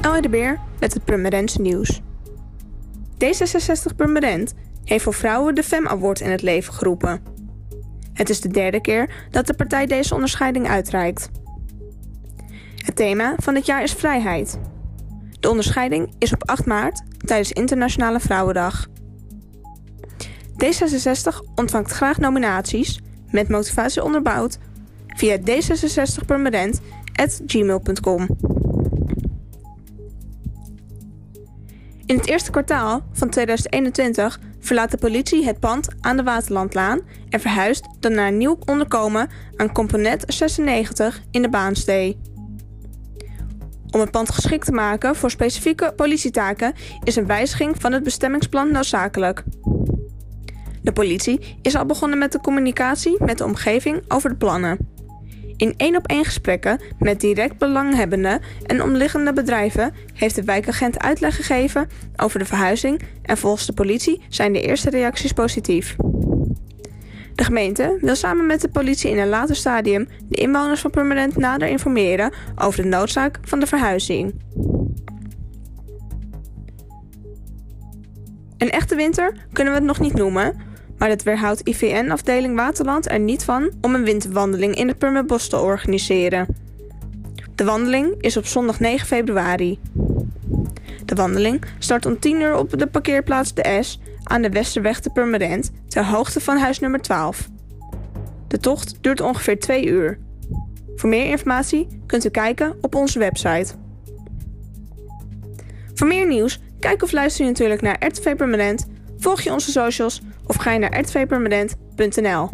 Elke de Beer met het Purmerendse nieuws. D66 Purmerend heeft voor vrouwen de FEM Award in het leven geroepen. Het is de derde keer dat de partij deze onderscheiding uitreikt. Het thema van dit jaar is vrijheid. De onderscheiding is op 8 maart tijdens Internationale Vrouwendag. D66 ontvangt graag nominaties met motivatie onderbouwd via d66permanent.gmail.com. In het eerste kwartaal van 2021 verlaat de politie het pand aan de Waterlandlaan en verhuist dan naar een nieuw onderkomen aan Componet 96 in de Baanstee. Om het pand geschikt te maken voor specifieke politietaken is een wijziging van het bestemmingsplan noodzakelijk. De politie is al begonnen met de communicatie met de omgeving over de plannen. In één op één gesprekken met direct belanghebbenden en omliggende bedrijven heeft de wijkagent uitleg gegeven over de verhuizing en volgens de politie zijn de eerste reacties positief. De gemeente wil samen met de politie in een later stadium de inwoners van Permanent nader informeren over de noodzaak van de verhuizing. Een echte winter kunnen we het nog niet noemen, maar het weerhoudt IVN-afdeling Waterland er niet van om een winterwandeling in het Purmerbos te organiseren. De wandeling is op zondag 9 februari. De wandeling start om 10 uur op de parkeerplaats De S aan de Westerweg te Purmerend ter hoogte van huis nummer 12. De tocht duurt ongeveer 2 uur. Voor meer informatie kunt u kijken op onze website. Voor meer nieuws, kijk of luister je natuurlijk naar RTV Permanent, volg je onze socials of ga je naar rtvpermanent.nl.